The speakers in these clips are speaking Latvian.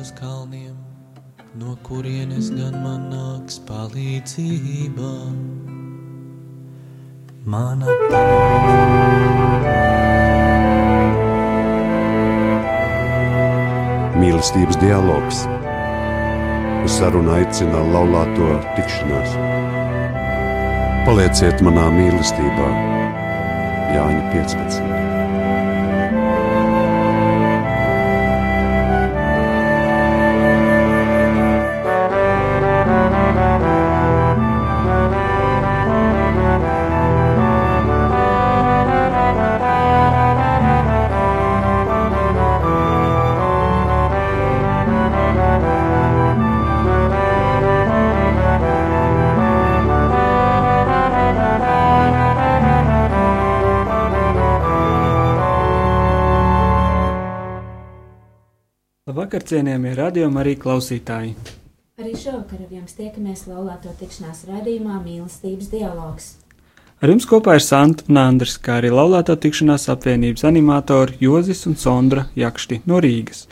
uz kalniem, no kurienes gan man nāks palīdzība. Mana Mīlestības dialogs. Uz sarunu aicina laulāto tikšanās. Palieciet manā mīlestībā, Jāņa 15. Labvakar, cienījamie radiokamā arī klausītāji. Arī šovakar ar jums tiekamies laulāto tikšanās raidījumā Mīlestības dialogs. Ar jums kopā ir Santa un Andris, kā arī laulāto tikšanās apvienības animatori Jozis un Sondra Jakšti no Rīgas.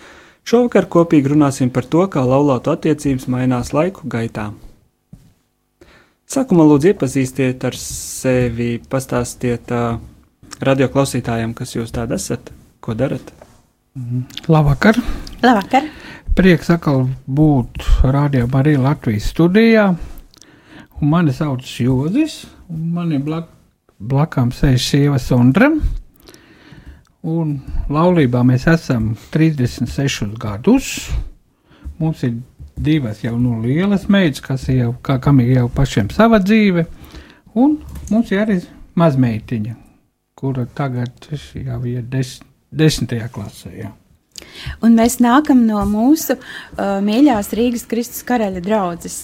Šovakar kopīgi runāsim par to, kā laulāto attiecības mainās laiku gaitā. Sākumā lūdzu iepazīstiet ar sevi, pastāstiet uh, radio klausītājiem, kas jūs tādi esat, ko darat. Labvakar! Labvakar! Prieks atkal būt rādījumā arī Latvijas studijā. Un mani sauc Jozis, un man ir blak, blakām sēž sieva Sondra. Un laulībā mēs esam 36 gadus. Mums ir divas jau nu lielas meitas, kas jau, kā, kam ir jau pašiem sava dzīve. Un mums ir arī mazmeitiņa, kura tagad jau ir des, desmitajā klasē. Jā. Un mēs nākam no mūsu uh, mīļās Rīgas Kristus karaļa draudzes.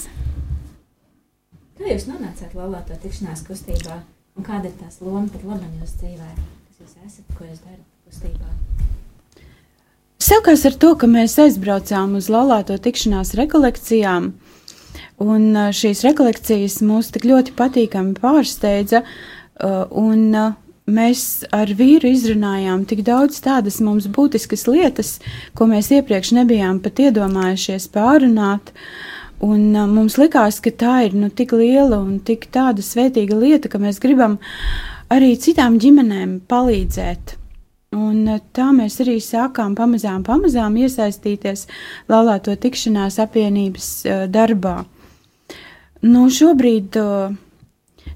Kā jūs nonācāt laulāto tikšanās kustībā? Un kāda ir tās loma pat labam jūsu dzīvē? Kas jūs esat, ko jūs darat kustībā? Sākās ar to, ka mēs aizbraucām uz laulāto tikšanās rekolekcijām, un uh, šīs rekolekcijas mūs tik ļoti patīkami pārsteidza, uh, un uh, mēs ar vīru izrunājām tik daudz tādas mums būtiskas lietas, ko mēs iepriekš nebijām pat iedomājušies pārunāt. Un uh, mums likās, ka tā ir nu, tik liela un tik tāda svētīga lieta, ka mēs gribam arī citām ģimenēm palīdzēt. Un uh, tā mēs arī sākām pamazām, pamazām iesaistīties laulāto tikšanās apvienības uh, darbā. Nu, šobrīd uh,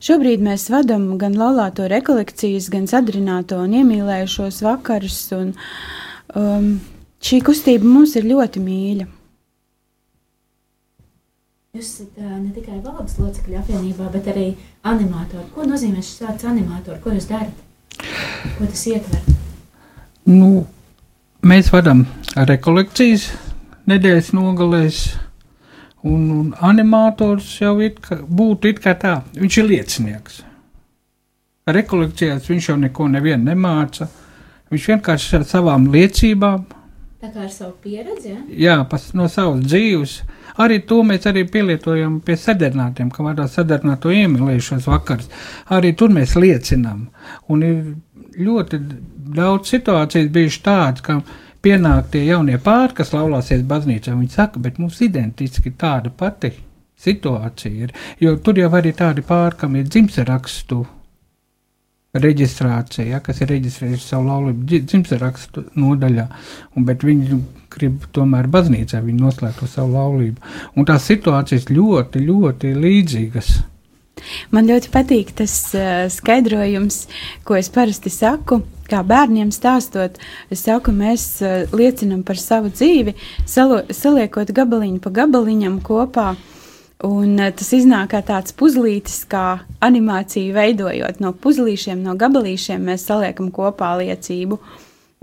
Šobrīd mēs vadām gan laulāto rekolekcijas, gan sadrināto un iemīlējušos vakarus, un um, šī kustība mums ir ļoti mīļa. Jūs esat uh, ne tikai valdes locekļu apvienībā, bet arī animatori. Ko nozīmē šis vārds animatori? Ko jūs darat? Ko tas ietver? Nu, mēs vadām rekolekcijas nedēļas nogalēs Un, un animators jau it kā, būtu it kā tā, viņš ir liecinieks. Rekolekcijās viņš jau neko nevienu nemāca. Viņš vienkārši ar savām liecībām. Tā kā ar savu pieredzi, ja? Jā, pas, no savas dzīves. Arī to mēs arī pielietojam pie sadarbinātiem, kā vārdā sadarbināto iemīlējušos vakars. Arī tur mēs liecinām. Un ir ļoti daudz situācijas bijuši tādas, ka pienāk tie jaunie pāri, kas laulāsies baznīcā. Viņi saka, bet mums identiski tāda pati situācija ir. Jo tur jau arī tādi pāri, kam ir dzimserakstu reģistrācija, ja, kas ir reģistrējuši savu laulību dzimserakstu nodaļā, un, bet viņi grib tomēr baznīcā viņi noslēgt to savu laulību. Un tās situācijas ļoti, ļoti līdzīgas. Man ļoti patīk tas uh, skaidrojums, ko es parasti saku. Kā bērniem stāstot, es saku, mēs uh, liecinām par savu dzīvi, salo, saliekot gabaliņu pa gabaliņam kopā. Un uh, tas iznāk kā tāds puzlītis, kā animācija veidojot no puzlīšiem, no gabalīšiem, mēs saliekam kopā liecību.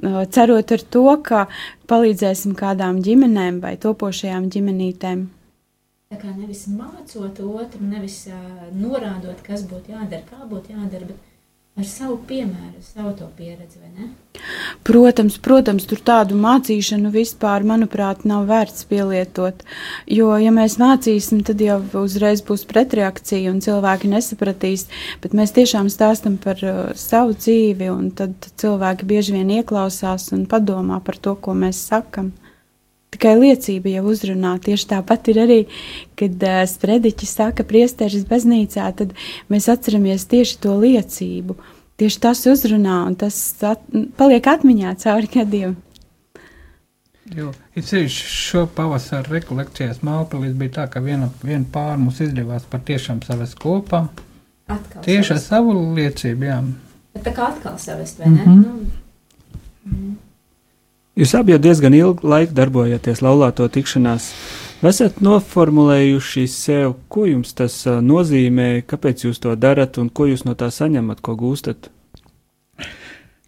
Uh, cerot ar to, ka palīdzēsim kādām ģimenēm vai topošajām ģimenītēm. Tā kā nevis mācot otru, nevis uh, norādot, kas būtu jādara, kā būtu jādara, bet ar savu piemēru, savu to pieredzi, vai ne? Protams, protams, tur tādu mācīšanu vispār, manuprāt, nav vērts pielietot. Jo, ja mēs mācīsim, tad jau uzreiz būs pretreakcija un cilvēki nesapratīs. Bet mēs tiešām stāstam par uh, savu dzīvi, un tad cilvēki bieži vien ieklausās un padomā par to, ko mēs sakam. Tikai liecība jau uzrunā. Tieši tāpat ir arī, kad uh, sprediķis saka priesteris baznīcā, tad mēs atceramies tieši to liecību. Tieši tas uzrunā un tas at, paliek atmiņā cauri gadiem. Jo, it sevišķi šo pavasaru rekolekcijās Mālpilīs bija tā, ka viena, viena pār mums izdevās patiešām savest kopā. Atkal Tieši ar savu liecību, jā. Bet Tā kā atkal savest, vai ne? Mhm. Nu, Jūs abi jau diezgan ilgu laiku darbojaties laulāto tikšanās. Esat noformulējuši sev, ko jums tas nozīmē, kāpēc jūs to darat un ko jūs no tā saņemat, ko gūstat?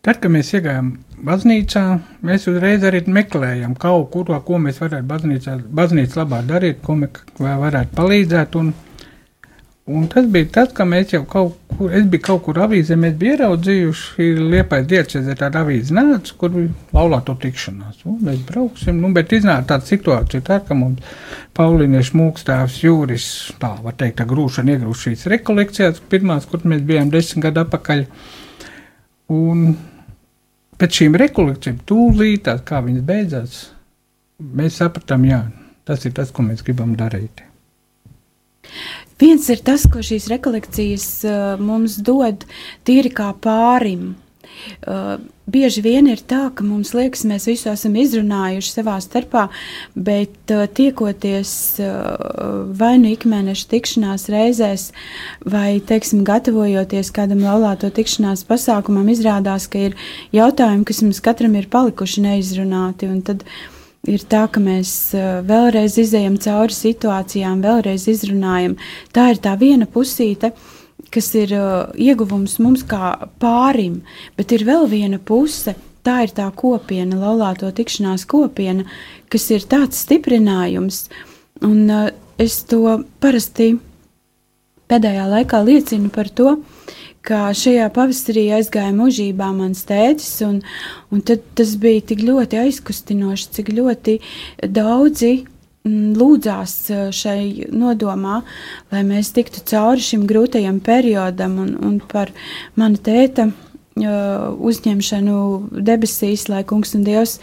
Tad, kad mēs iegājām baznīcā, mēs uzreiz arī meklējām kaut kur, ko mēs varētu baznīcā, baznīcā labā darīt, ko mēs varētu palīdzēt. Un, un tas bija tas, ka mēs jau kaut kur, es biju kaut kur avīzē, mēs bijām ieraudzījuši liepais diecezē tādu avīzi nāca, kur bija laulāto tikšanās. Un mēs brauksim, nu, bet iznāca tāda situācija, tā, ka mums Paulīniešu mūkstāvs Jūris, tā var teikt, tā grūšana iegrūš šīs rekolekcijas, pirmās, kur mēs bijām desmit gadu apakaļ. Un pēc šīm rekolekcijām, tūlīt, kā viņas beidzās, mēs sapratām, jā, tas ir tas, ko mēs gribam darīt. Viens ir tas, ko šīs rekolekcijas uh, mums dod tīri kā pārim. Uh, bieži vien ir tā, ka mums liekas, mēs visu esam izrunājuši savā starpā, bet uh, tiekoties uh, vai nu ikmēneša tikšanās reizēs, vai, teiksim, gatavojoties kādam laulāto tikšanās pasākumam, izrādās, ka ir jautājumi, kas mums katram ir palikuši neizrunāti, un tad ir tā, ka mēs uh, vēlreiz izējam cauri situācijām, vēlreiz izrunājam. Tā ir tā viena pusīte, kas ir uh, ieguvums mums kā pārim, bet ir vēl viena puse. Tā ir tā kopiena, laulāto tikšanās kopiena, kas ir tāds stiprinājums. Un uh, es to parasti pēdējā laikā liecinu par to, ka šajā pavasarī aizgāja mūžībā mans tētis, un, un tas bija tik ļoti aizkustinoši, cik ļoti daudzi mm, lūdzās uh, šai nodomā, lai mēs tiktu cauri šim grūtajam periodam un, un par mana tēta uh, uzņemšanu debesīs, lai kungs un dievs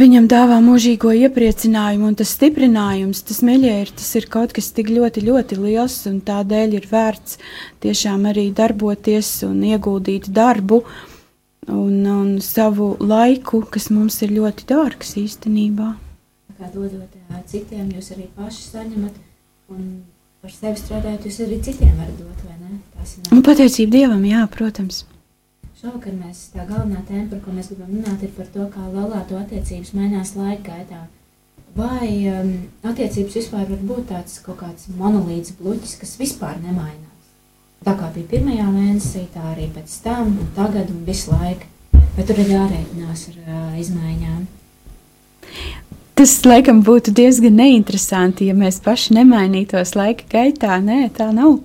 viņam dāvā mūžīgo iepriecinājumu, un tas stiprinājums, tas mīļie ir, tas ir kaut kas tik ļoti, ļoti liels, un tādēļ ir vērts tiešām arī darboties un ieguldīt darbu un, un savu laiku, kas mums ir ļoti dārgs īstenībā. tā kā dodot citiem, jūs arī paši saņemat, un par sevi strādājot, jūs arī citiem varat dot, vai ne? Un pateicība Dievam, jā, protams. Šovakar mēs tā galvenā tēma, par ko mēs gribam runāt, ir par to, kā laulāto attiecības mainās laika gaitā. Vai um, attiecības vispār var būt tāds kaut kāds monolīts bluķis, kas vispār nemainās? Tā kā bija pirmajā mēnesī, tā arī pēc tam, un tagad un visu laiku. Bet tur ir jārēķinās ar uh, izmaiņām. Tas laikam būtu diezgan neinteresanti, ja mēs paši nemainītos laika gaitā. Nē, tā nav.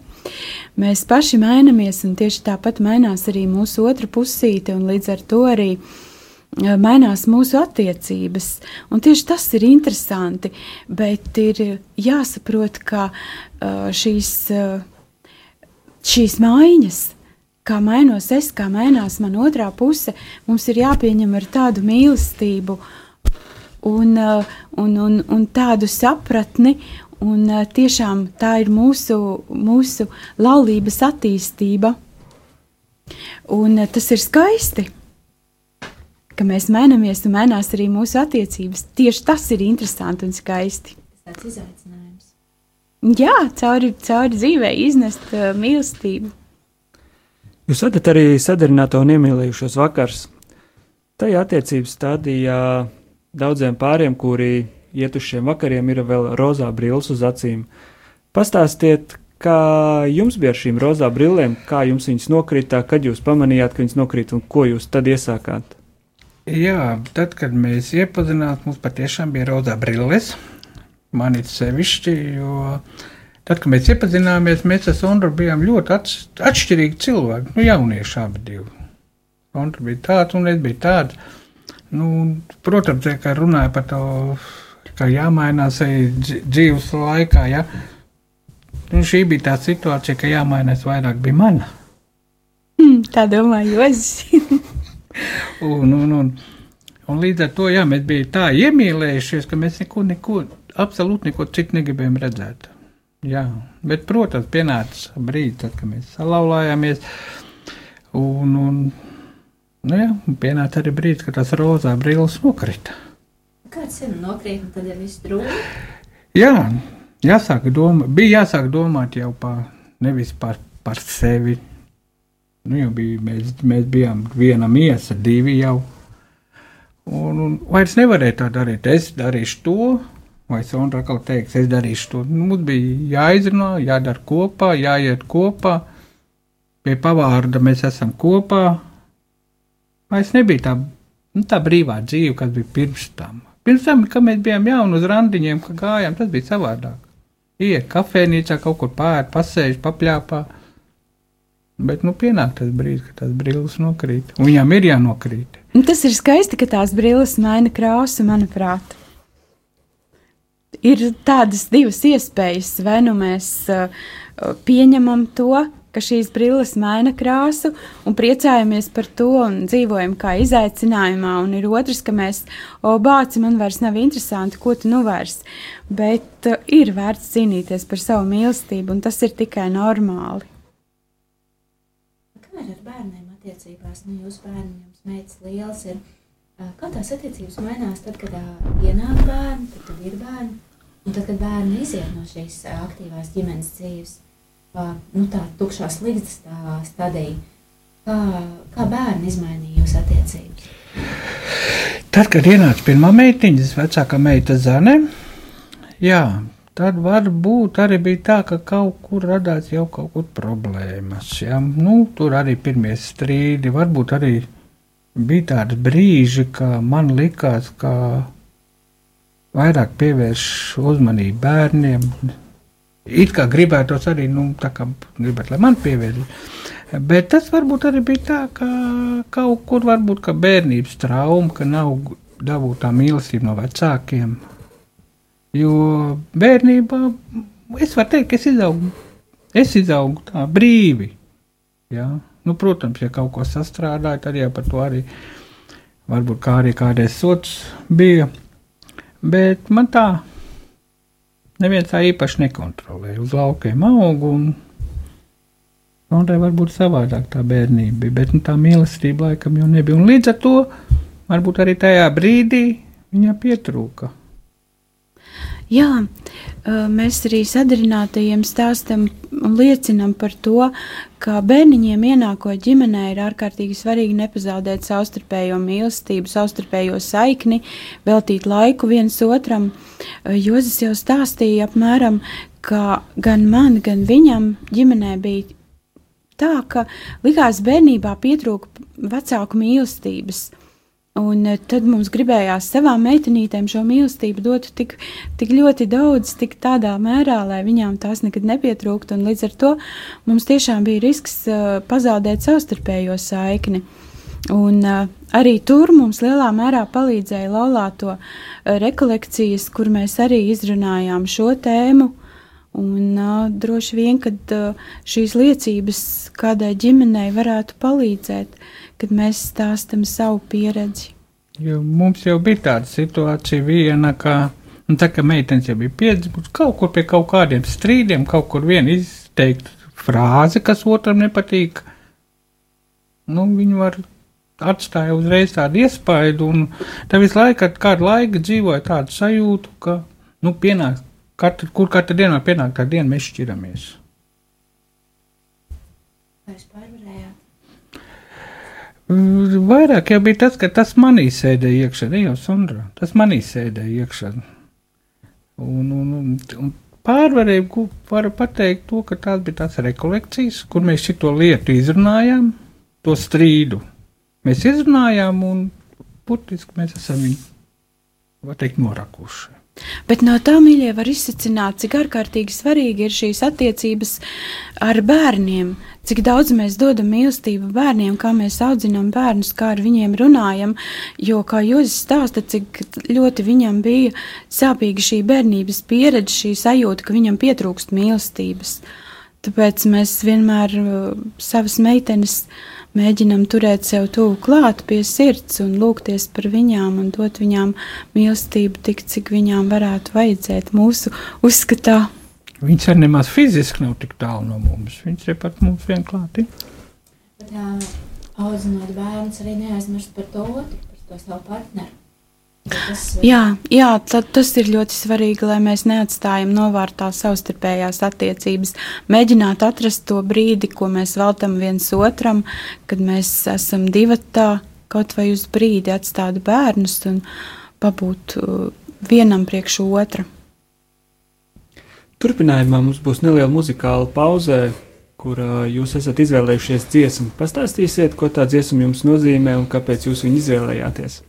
Mēs paši mainamies, un tieši tāpat mainās arī mūsu otra pusīte, un līdz ar to arī eh, mainās mūsu attiecības. Un tieši tas ir interesanti, bet ir jāsaprot, ka eh, šīs, eh, šīs maiņas, kā mainos es, kā mainās man otrā puse, mums ir jāpieņem ar tādu mīlestību un, un, un, un tādu sapratni. Un tiešām tā ir mūsu, mūsu laulības attīstība. Un tas ir skaisti, ka mēs mainamies un mainās arī mūsu attiecības. Tieši tas ir interesanti un skaisti. Tas tāds izaicinājums. Jā, cauri, cauri dzīvē iznest uh, mīlestību. Jūs varat arī sadarināto un iemīlējušos vakars. Tajā attiecības stadijā daudziem pāriem, kuri iet uz šiem vakariem, ir vēl rozā brilles uz acīm. Pastāstiet, kā jums bija ar šīm rozā brillēm, kā jums viņas nokrita, kad jūs pamanījāt, ka viņas nokrīt un ko jūs tad iesākāt? Jā, tad, kad mēs iepazinājāmies, mums patiešām bija rozā brilles. Man ir sevišķi, jo tad, kad mēs iepazināmies, mēs ar Sondru bijām ļoti atš atšķirīgi cilvēki. Nu, jaunieši abi divi. Sondra bija tāds, un es biju tāds. Nu, protams, kā runāja par to, ka jāmainās arī dzīves laikā, ja. Nu, šī bija tā situācija, ka jāmainās vairāk bija mana. Hmm, tā domā Jozis. Un, un, un, Un līdz ar to, jā, mēs bijām tā iemīlējušies, ka mēs neko, neko, absolūti neko citu negribējām redzēt. Jā, bet, protams, pienāca brīdis, tad, kad mēs salauzāmies. Un, un, nu jā, un pienāca arī brīdis, kad tās rozā brilles nokrita. Kāds ir nokrīt, tad ir viss drūmi? Jā, jāsāk domāt, bija jāsāk domāt jau par nevis par, par sevi. Nu, jau bija, mēs, mēs bijām viena miesa, divi jau. Un, un vairs nevarēja tā darīt. Es darīšu to, vai Sondra atkal teiks, es darīšu to. Nu, mums bija jāizrunā, jādara kopā, jāiet kopā. Pie pavārda mēs esam kopā. Vairs nebija tā, nu, tā brīvā dzīve, kas bija pirms tam. Pirms tam, kad mēs bijām jauni uz randiņiem, kad gājām, tas bija savādāk. Iet kafejnīcā, kaut kur pāri, pasēž, papļāpā. Bet, nu, pienāk tas brīdis, kad tās brilles nokrīt. Un viņām ir jānokrīt. Un tas ir skaisti, ka tās brilles maina krāsu, manuprāt. Ir tādas divas iespējas. Vai nu mēs uh, pieņemam to, ka šīs brilles maina krāsu un priecājamies par to un dzīvojam kā izaicinājumā, un ir otrs, ka mēs, o, bāci, man vairs nav interesanti, ko tu nu vairs. Bet uh, ir vērts cīnīties par savu mīlestību, un tas ir tikai normāli. Kā ir ar bērniem attiecībās? Nu, jūs bērni, jums meitas liels ir. Ā, Kā tās attiecības mainās tad, kad ā, ienāk bērni, tad, kad ir bērni, un tad, kad bērni iziet no šīs ā, aktīvās ģimenes dzīves, nu tā tukšās līdzes tā stadija. Kā, kā bērni izmainīja jūsu attiecības? Tad, kad ienāca pirmā meitiņa, vecākā meita Zane, jā, tad varbūt arī bija tā, ka kaut kur radās jau kaut kur problēmas. Jā. Nu, tur arī pirmie strīdi, varbūt arī bija tādi brīži, ka man likās, ka vairāk pievērš uzmanību bērniem. It kā gribētos arī, nu, tā kā gribētu, lai man pievērš. Bet tas varbūt arī bija tā, ka kaut kur varbūt ka bērnības trauma, ka nav dabūta tā mīlestība no vecākiem. Jo bērnībā es varu teikt, ka es izaugu, es izaugu tā brīvi. Ja? Nu, protams, ja kaut ko sastrādāju, tad jau par to arī varbūt kā arī kādreiz sots bija. Bet man tā neviens tā īpaši nekontrolēja. Uz laukiem augu un Un tā varbūt savādāk tā bērnība bija, bet nu, tā mīlestība laikam jau nebija. Un līdz ar to varbūt arī tajā brīdī viņa pietrūka. Jā, mēs arī sadarinātajiem stāstam un liecinam par to, ka bērniņiem ienākot ģimenē ir ārkārtīgi svarīgi nepazaudēt savstarpējo mīlestību, savstarpējo saikni, veltīt laiku viens otram. Jozis jau stāstīja apmēram, ka gan man, gan viņam ģimenē bija tā, ka likās bērnībā pietrūka vecāku mīlestības. Un eh, tad mums gribējās savām meitenītēm šo mīlestību dot tik, tik ļoti daudz, tik tādā mērā, lai viņām tās nekad nepietrūktu. Un līdz ar to mums tiešām bija risks uh, pazaudēt savstarpējo saikni. Un uh, arī tur mums lielā mērā palīdzēja laulāto uh, rekolekcijas, kur mēs arī izrunājām šo tēmu. Un uh, droši vien, kad uh, šīs liecības kādai ģimenei varētu palīdzēt, kad mēs stāstam savu pieredzi. Jo mums jau bija tāda situācija, viena, ka, nu, tā kā meitenes jau bija piedzimusi kaut kur pie kaut kādiem strīdiem, kaut kur viena izteikt frāzi, kas otram nepatīk. Nu, viņi var atstāja uzreiz tādu iespaidu, un tā visu laiku, kad kādu laiku dzīvoja tādu sajūtu, ka, nu, pienāks, katru, kur katru dienu pienāk tā diena, mēs šķiramies. Mm, Vairāk jau bija tas, ka tas manī sēdēja iekšā, ne jau Sandra. Tas manī sēdēja iekšā. Un, un, un, un pārvarēju, varu pateikt, to, ka tās bija tās rekolekcijas, kur mēs šo lietu izrunājām, to strīdu. Mēs izrunājām, un burtiski mēs esam viņu, var teikt, norakuši. Bet no tā, mīļie, var izsacināt, cik ārkārtīgi svarīgi ir šīs attiecības ar bērniem, cik daudz mēs dodam mīlestību bērniem, kā mēs audzinām bērnus, kā ar viņiem runājam. Jo, kā jūs stāstat, cik ļoti viņam bija sāpīga šī bērnības pieredze, šī sajūta, ka viņam pietrūkst mīlestības. Tāpēc mēs vienmēr uh, savas meitenes mēģinam turēt sev tuvu klāt pie sirds un lūgties par viņām un dot viņām mīlestību tik, cik viņām varētu vajadzēt mūsu uzskatā. Viņas arī nemaz fiziski nav tik tālu no mums. Viņas ir pat mums vienklāti. Tā audzinot bērns arī neaizmirst par to otru, par to savu partneri. Jā, jā tad, tas ir ļoti svarīgi, lai mēs neatstājam novārtā savstarpējās attiecības. Mēģināt atrast to brīdi, ko mēs veltam viens otram, kad mēs esam divi tā, kaut vai uz brīdi atstāt bērnus un pabūt uh, vienam priekš otra. Turpinājumā mums būs neliela muzikāla pauze, kur jūs esat izvēlējušies dziesmu. Pastāstīsiet, ko tā dziesma jums nozīmē un kāpēc jūs viņu izvēlējāties.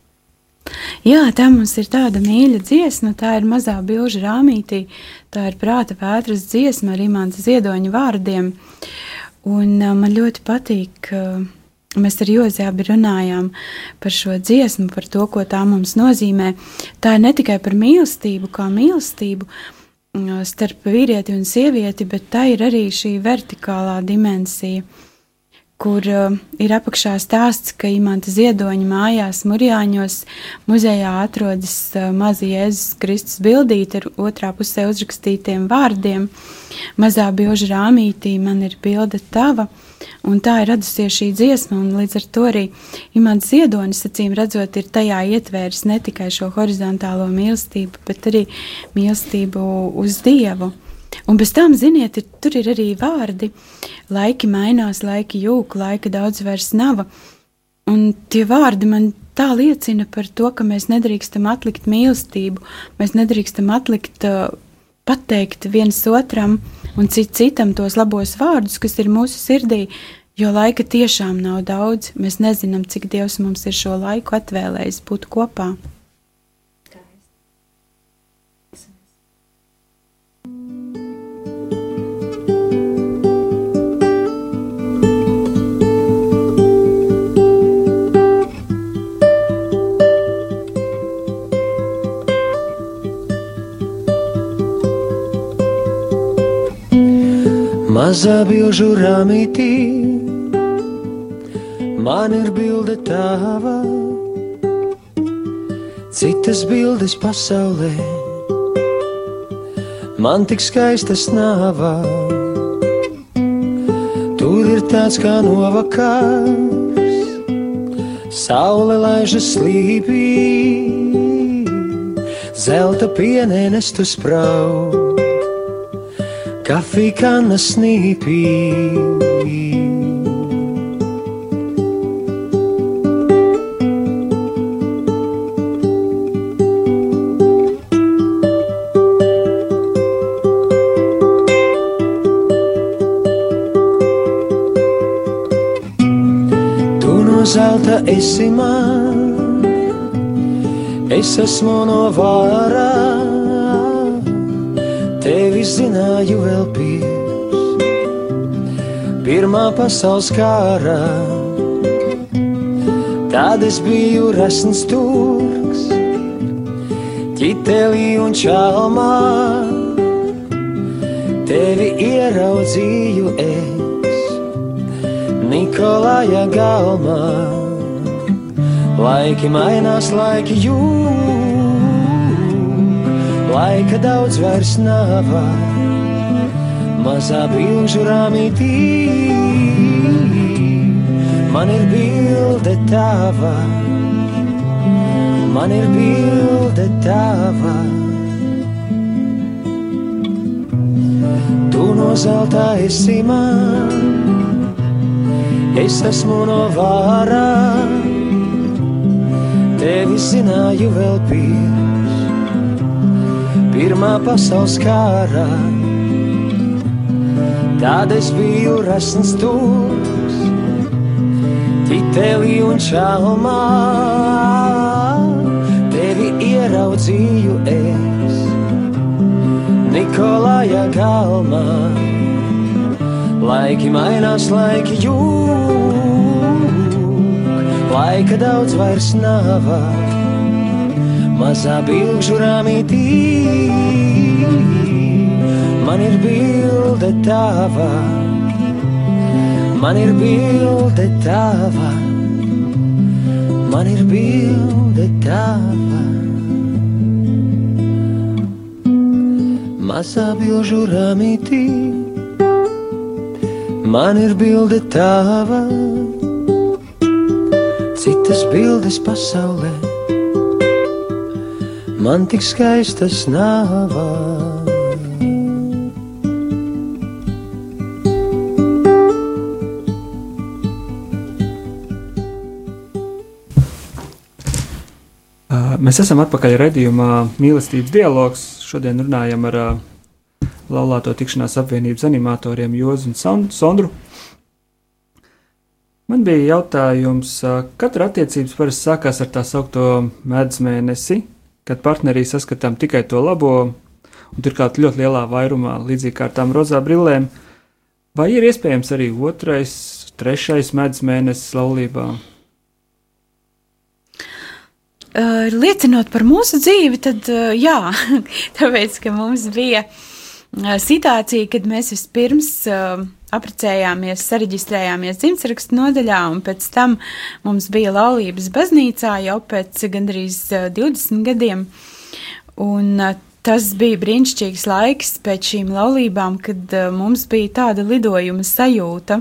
Jā, tā mums ir tāda mīļa dziesma, tā ir mazā bilža rāmītī, tā ir prāta vētras dziesma ar imanta ziedoņa vārdiem. Un man ļoti patīk, mēs ar Jozi abi runājām par šo dziesmu, par to, ko tā mums nozīmē. Tā ir ne tikai par mīlestību, kā mīlestību starp vīrieti un sievieti, bet tā ir arī šī vertikālā dimensija kur uh, ir apakšā stāsts, ka imanta ziedoņa mājās Murjāņos muzejā atrodas uh, maza Jēzus Kristus bildīte ar otrā pusē uzrakstītiem vārdiem. Mazā bilža rāmītī man ir bilde tava, un tā ir radusies šī dziesma, un līdz ar to arī imants ziedonis, acīm redzot, ir tajā ietvēris ne tikai šo horizontālo mīlestību, bet arī mīlestību uz Dievu. Un bez tam, ziniet, ir, tur ir arī vārdi. Laiki mainās, laiki jūg, laika daudz vairs nav. Un tie vārdi man tā liecina par to, ka mēs nedrīkstam atlikt mīlestību, mēs nedrīkstam atlikt uh, pateikt viens otram un cit citam tos labos vārdus, kas ir mūsu sirdī, jo laika tiešām nav daudz. Mēs nezinām, cik Dievs mums ir šo laiku atvēlējis būt kopā. Mazā bilžu rāmītī man ir bilde tava, citas bildes pasaulē. Man tik skaistas nāvā, tur ir tāds kā novakars, saule laižas slīpī, zelta pienēnes tu sprauž kafija kanna snīpī. Tu no zelta esi man, es esmu no vārā tevi zināju vēl pirms pirmā pasaules kara. Tad es biju resns turks, ķitelī un čalmā. Tevi ieraudzīju es, Nikolāja galmā. Laiki mainās, laiki jūs laika daudz vairs nav. Mazā bilžu rāmītī. Man ir bilde tava, man ir bilde tava. Tu no zelta esi man, es esmu no vārā, tevi zināju vēl pirms pirmā pasaules kārā. Tad es biju resns tūks, titelī un čalmā. Tevi ieraudzīju es, Nikolāja galmā. Laiki mainās, laiki jūg, laika daudz vairs nav mazā bilžu rāmītī. Man ir bilde tava, Man ir bilde tava, man ir bilde tava. Mazā bilžu ramitī, man ir bilde tava, citas bildes pasaulē, man tik skaistas nav. Mēs esam atpakaļ redzējumā mīlestības dialogs. Šodien runājam ar uh, Laulāto tikšanās apvienības animatoriem Jozu un Sondru. Man bija jautājums, uh, katra attiecības parasti sākās ar tā saukto medus mēnesi, kad partnerī saskatām tikai to labo, un turklāt ļoti lielā vairumā, līdzīgi kā ar tām rozā brillēm. Vai ir iespējams arī otrais, trešais medus mēnesis laulībā? Uh, liecinot par mūsu dzīvi, tad uh, jā, tāpēc, ka mums bija uh, situācija, kad mēs vispirms uh, apprecējāmies, sareģistrējāmies dzimtsrakstu nodaļā, un pēc tam mums bija laulības baznīcā jau pēc gandrīz uh, 20 gadiem. Un, uh, tas bija brīnišķīgs laiks pēc šīm laulībām, kad uh, mums bija tāda lidojuma sajūta.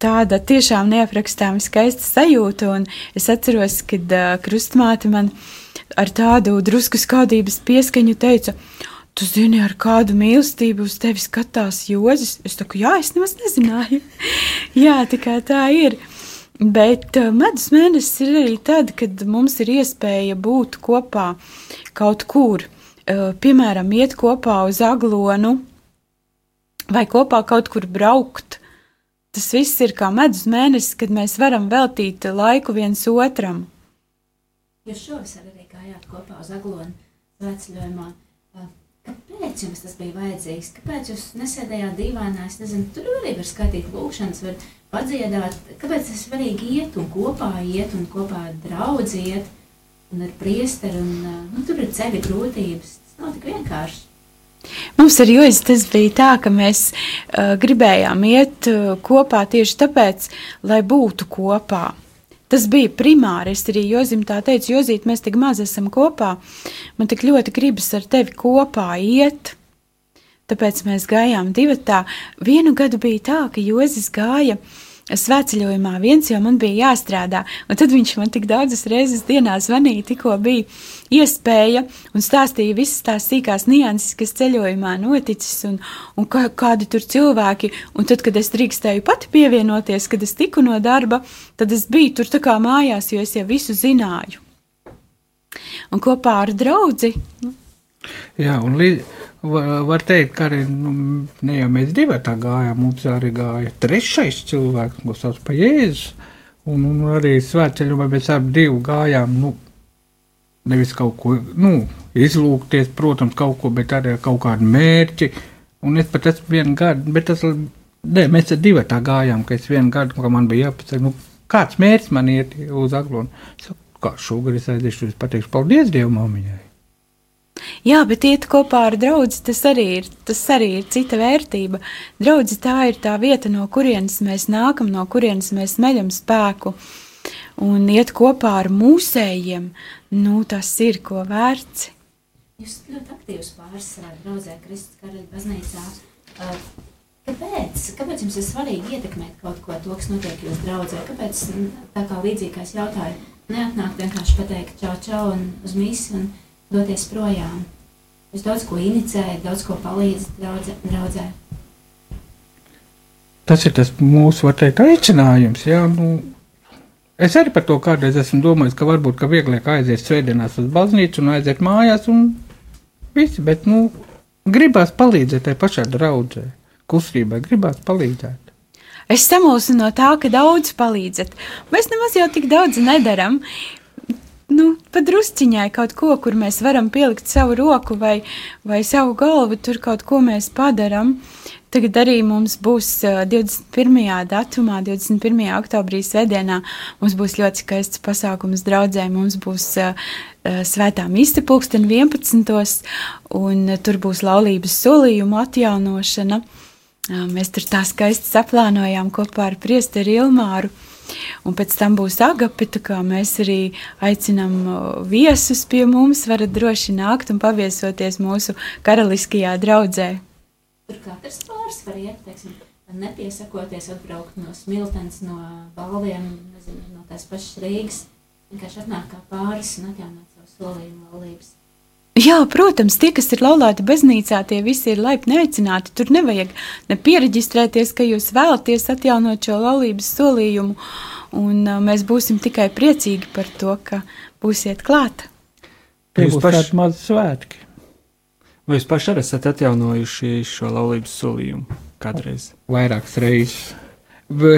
Tāda tiešām neaprakstāma skaista sajūta, un es atceros, kad krustmāte man ar tādu drusku skaudības pieskaņu teica, tu zini, ar kādu mīlestību uz tevi skatās Jozis. Es saku, jā, es nemaz nezināju. jā, tā tā ir. Bet uh, medus mēnesis ir arī tad, kad mums ir iespēja būt kopā kaut kur, uh, piemēram, iet kopā uz aglonu vai kopā kaut kur braukt Tas viss ir kā medus mēnesis, kad mēs varam veltīt laiku viens otram. Jūs šovasar arī gājāt kopā uz Aglonu svētceļojumā. Kāpēc jums tas bija vajadzīgs? Kāpēc jūs nesēdējāt dīvainā? Es nezinu, tur arī var skatīt lūkšanas, var padziedāt. Kāpēc tas svarīgi iet un kopā iet un kopā draudziet un ar priesteru un, nu, tur ir ceļa grūtības. Tas nav tik vienkārši. Mums ar Jozi tas bija tā, ka mēs uh, gribējām iet uh, kopā tieši tāpēc, lai būtu kopā. Tas bija primāri. Es arī Jozim tā teicu, Jozīt, mēs tik maz esam kopā. Man tik ļoti gribas ar tevi kopā iet. Tāpēc mēs gājām divi tā. Vienu gadu bija tā, ka Jozis gāja uh, svētceļojumā viens, jo man bija jāstrādā. Un tad viņš man tik daudzas reizes dienā zvanīja, tikko bija iespēja un stāstīja visas tās sīkās nianses, kas ceļojumā noticis un, un kā, kādi tur cilvēki. Un tad, kad es drīkstēju pati pievienoties, kad es tiku no darba, tad es biju tur tā kā mājās, jo es jau visu zināju. Un kopā ar draugu. Nu. Jā, un līdz Var, var teikt, ka arī nu, ne jau mēs divi tā gājām, mums arī gāja trešais cilvēks, ko sauc par Jēzus. Un, un arī svētceļā mēs abi divi gājām, nu, nevis kaut ko, nu, izlūkties, protams, kaut ko, bet arī ar kaut kādu mērķi. Un es pat esmu vienu gadu, bet tas, ne, mēs ar divi tā gājām, ka es vienu gadu, ka man bija jāpacēl, nu, kāds mērķis man iet uz aglonu. Es saku, kā šogad es aiziešu, es pateikšu paldies Dievu māmiņai. Jā, bet iet kopā ar draugu, tas, arī ir, tas arī ir cita vērtība. Draugi tā ir tā vieta, no kurienes mēs nākam, no kurienes mēs meļam spēku. Un iet kopā ar mūsējiem, nu, tas ir ko vērts. Jūs ļoti aktīvs pāris savā draudzē, Kristus Karaļa baznīcā. Kāpēc? Kāpēc jums ir svarīgi ietekmēt kaut ko to, kas notiek jūsu draudzē? Kāpēc, tā kā līdzīgi kā es jautāju, neatnākt vienkārši pateikt čau čau un uz misi un doties projām. Jūs daudz ko inicējat, daudz ko palīdzat draudzē. draudzē. Tas ir tas mūsu, var teikt, aicinājums. Jā, nu, es arī par to kādreiz esmu domājis, ka varbūt ka vieglāk aiziet svētdienās uz baznīcu un aiziet mājās un visi, bet, nu, gribās palīdzēt tai pašai draudzē, kustībai, gribās palīdzēt. Es samulsu no tā, ka daudz palīdzat. Mēs nemaz jau tik daudz nedaram nu, padrusciņai kaut ko, kur mēs varam pielikt savu roku vai, vai savu galvu, tur kaut ko mēs padaram. Tagad arī mums būs uh, 21. datumā, 21. oktobrī svētdienā, mums būs ļoti skaists pasākums draudzē, mums būs uh, svētā mīsta pulksten 11. un tur būs laulības solījuma atjaunošana. Mēs tur tā skaisti saplānojām kopā ar priesteri Ilmāru. Un pēc tam būs agapi, tā kā mēs arī aicinām viesus pie mums, varat droši nākt un paviesoties mūsu karaliskajā draudzē. Tur katrs pāris var iet, teiksim, nepiesakoties atbraukt no smiltens, no balviem, nezinu, no tās pašas Rīgas. Vienkārši atnāk kā pāris un atjaunot savu solījumu laulības. Jā, protams, tie, kas ir laulāti baznīcā, tie visi ir laipni aicināti. Tur nevajag ne pieregistrēties, ka jūs vēlaties atjaunot šo laulības solījumu, un uh, mēs būsim tikai priecīgi par to, ka būsiet klāt. Tie būs paši- tādi mazi svētki. Vai jūs paši arī esat atjaunojuši šo laulības solījumu kādreiz? Vairākas reizes.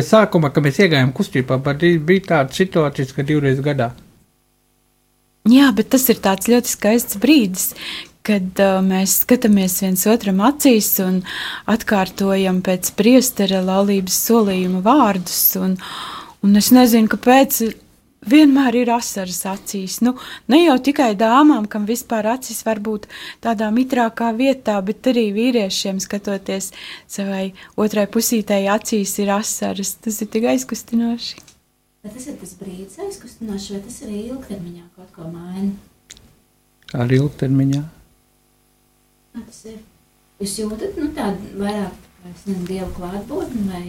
Sākumā, kad mēs iegājām kustībā, bija tāda situācija, ka divreiz gadā. Jā, bet tas ir tāds ļoti skaists brīdis, kad uh, mēs skatāmies viens otram acīs un atkārtojam pēc priestera laulības solījuma vārdus. Un, un es nezinu, kāpēc vienmēr ir asaras acīs. Nu, ne jau tikai dāmām, kam vispār acis var būt tādā mitrākā vietā, bet arī vīriešiem skatoties savai otrai pusītei acīs ir asaras. Tas ir tik aizkustinoši. Vai tas ir tas brīdis aizkustinošs, vai tas arī ilgtermiņā kaut ko maina? Arī ilgtermiņā. Kā tas ir? Jūs jūtat nu, tādu vairāk, nezinu, dievu klātbūtni vai,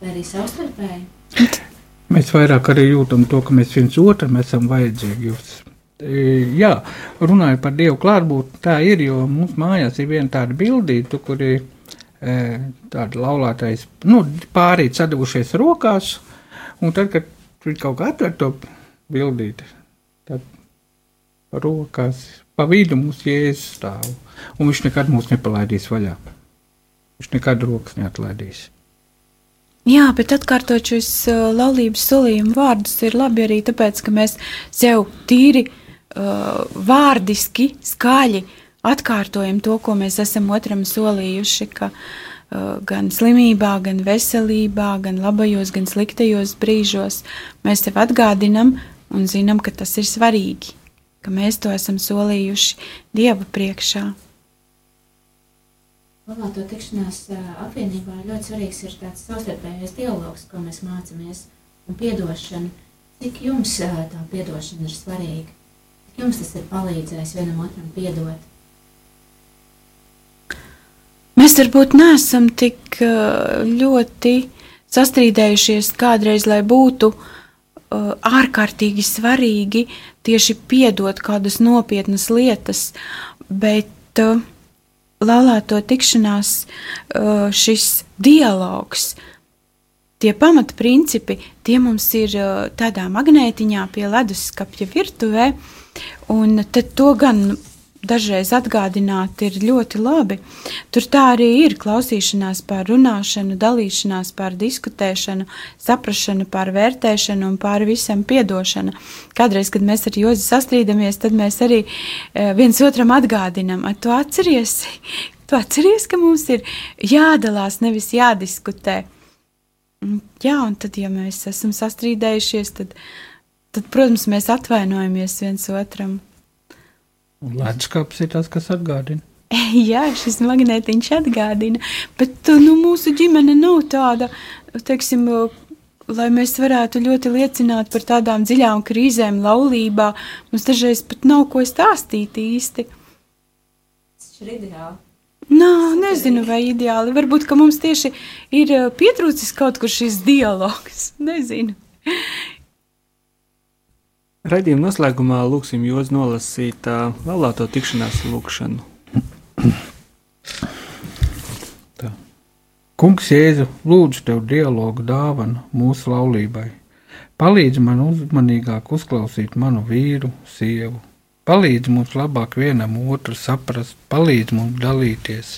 vai arī savstarpēji? Mēs vairāk arī jūtam to, ka mēs viens otram esam vajadzīgi. Jūs. E, Jā, runājot par Dievu klātbūtni, tā ir, jo mums mājās ir viena tāda bildīte, kur ir e, tāda laulātais, nu, pārīt sadavušies rokās, un tad, kad viņi kaut kā atver to bildīti, tad rokās, pa vidu mums jēzus stāv, un viņš nekad mūs nepalaidīs vaļā. Viņš nekad rokas neatlaidīs. Jā, bet atkārtot šos uh, laulības solījumu vārdus ir labi arī tāpēc, ka mēs sev tīri uh, vārdiski, skaļi atkārtojam to, ko mēs esam otram solījuši, ka uh, gan slimībā, gan veselībā, gan labajos, gan sliktajos brīžos mēs tev atgādinam un zinām, ka tas ir svarīgi, ka mēs to esam solījuši Dieva priekšā. Labāto tikšanās ā, apvienībā ļoti svarīgs ir tāds savstarpējais dialogs, ko mēs mācāmies, un piedošana. Cik jums ā, tā piedošana ir svarīga? Cik jums tas ir palīdzējis vienam otram piedot? Mēs varbūt neesam tik uh, ļoti sastrīdējušies kādreiz, lai būtu uh, ārkārtīgi svarīgi tieši piedot kādas nopietnas lietas, bet uh, laulāto tikšanās šis dialogs. Tie pamatprincipi, tie mums ir tādā magnētiņā pie leduskapja virtuvē, un tad to gan dažreiz atgādināt ir ļoti labi. Tur tā arī ir klausīšanās par runāšanu, dalīšanās par diskutēšanu, saprašanu par vērtēšanu un par visam piedošanu. Kādreiz, kad mēs ar Jozi sastrīdamies, tad mēs arī eh, viens otram atgādinam, "A, tu atceries, tu atceries, ka mums ir jādalās, nevis jādiskutē. Jā, un tad, ja mēs esam sastrīdējušies, tad, tad protams, mēs atvainojamies viens otram. Un leduskapis ir tas, kas atgādina. Jā, šis magnētiņš atgādina, bet nu, mūsu ģimene nav tāda, teiksim, lai mēs varētu ļoti liecināt par tādām dziļām krīzēm, laulībā. Mums dažreiz pat nav ko stāstīt īsti. Tas ir ideāli. Nā, nezinu, vai ideāli. Varbūt, ka mums tieši ir eh, pietrūcis kaut kur šis dialogs. Nezinu. Raidījuma noslēgumā lūksim jūs nolasīt uh, laulāto tikšanās lūkšanu. Kungs, Jēzu, lūdzu tev dialogu dāvanu mūsu laulībai. Palīdzi man uzmanīgāk uzklausīt manu vīru, sievu. Palīdzi mums labāk vienam otru saprast, palīdzi mums dalīties,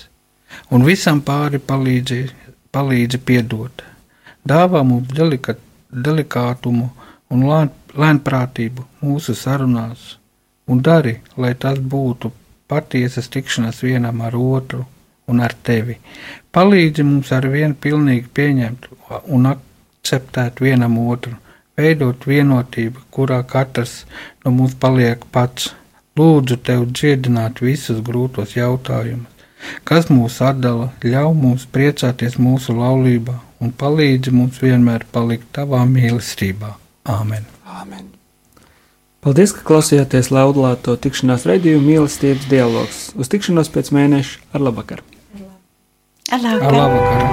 un visam pāri palīdzi, palīdzi piedot. Dāvā mums delika, delikātumu un lēn, lēnprātību mūsu sarunās, un dari, lai tas būtu patiesas tikšanās vienam ar otru un ar tevi. Palīdzi mums ar vienu pilnīgi pieņemt un akceptēt vienam otru, veidot vienotību, kurā katrs no mums paliek pats. Lūdzu, tev dziedināt visus grūtos jautājumus, kas mūs atdala, ļauj mums priecāties mūsu laulībā un palīdzi mums vienmēr palikt tavā mīlestībā. Āmen! Āmen. Paldies, ka klausījāties laudlāto tikšanās raidījumu mīlestības dialogs. Uz tikšanos pēc mēneša ar labvakar! Ar Ar labvakar!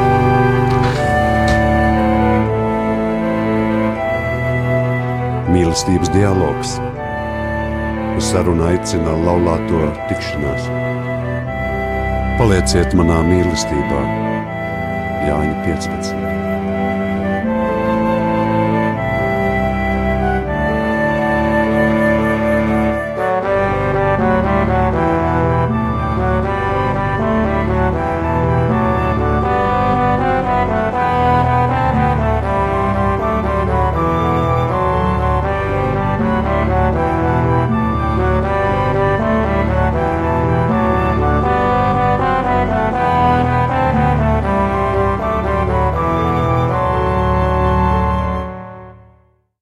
Mīlestības dialogs. Uz sarunu aicina laulāto tikšanās. Palieciet manā mīlestībā, Jāņa 15.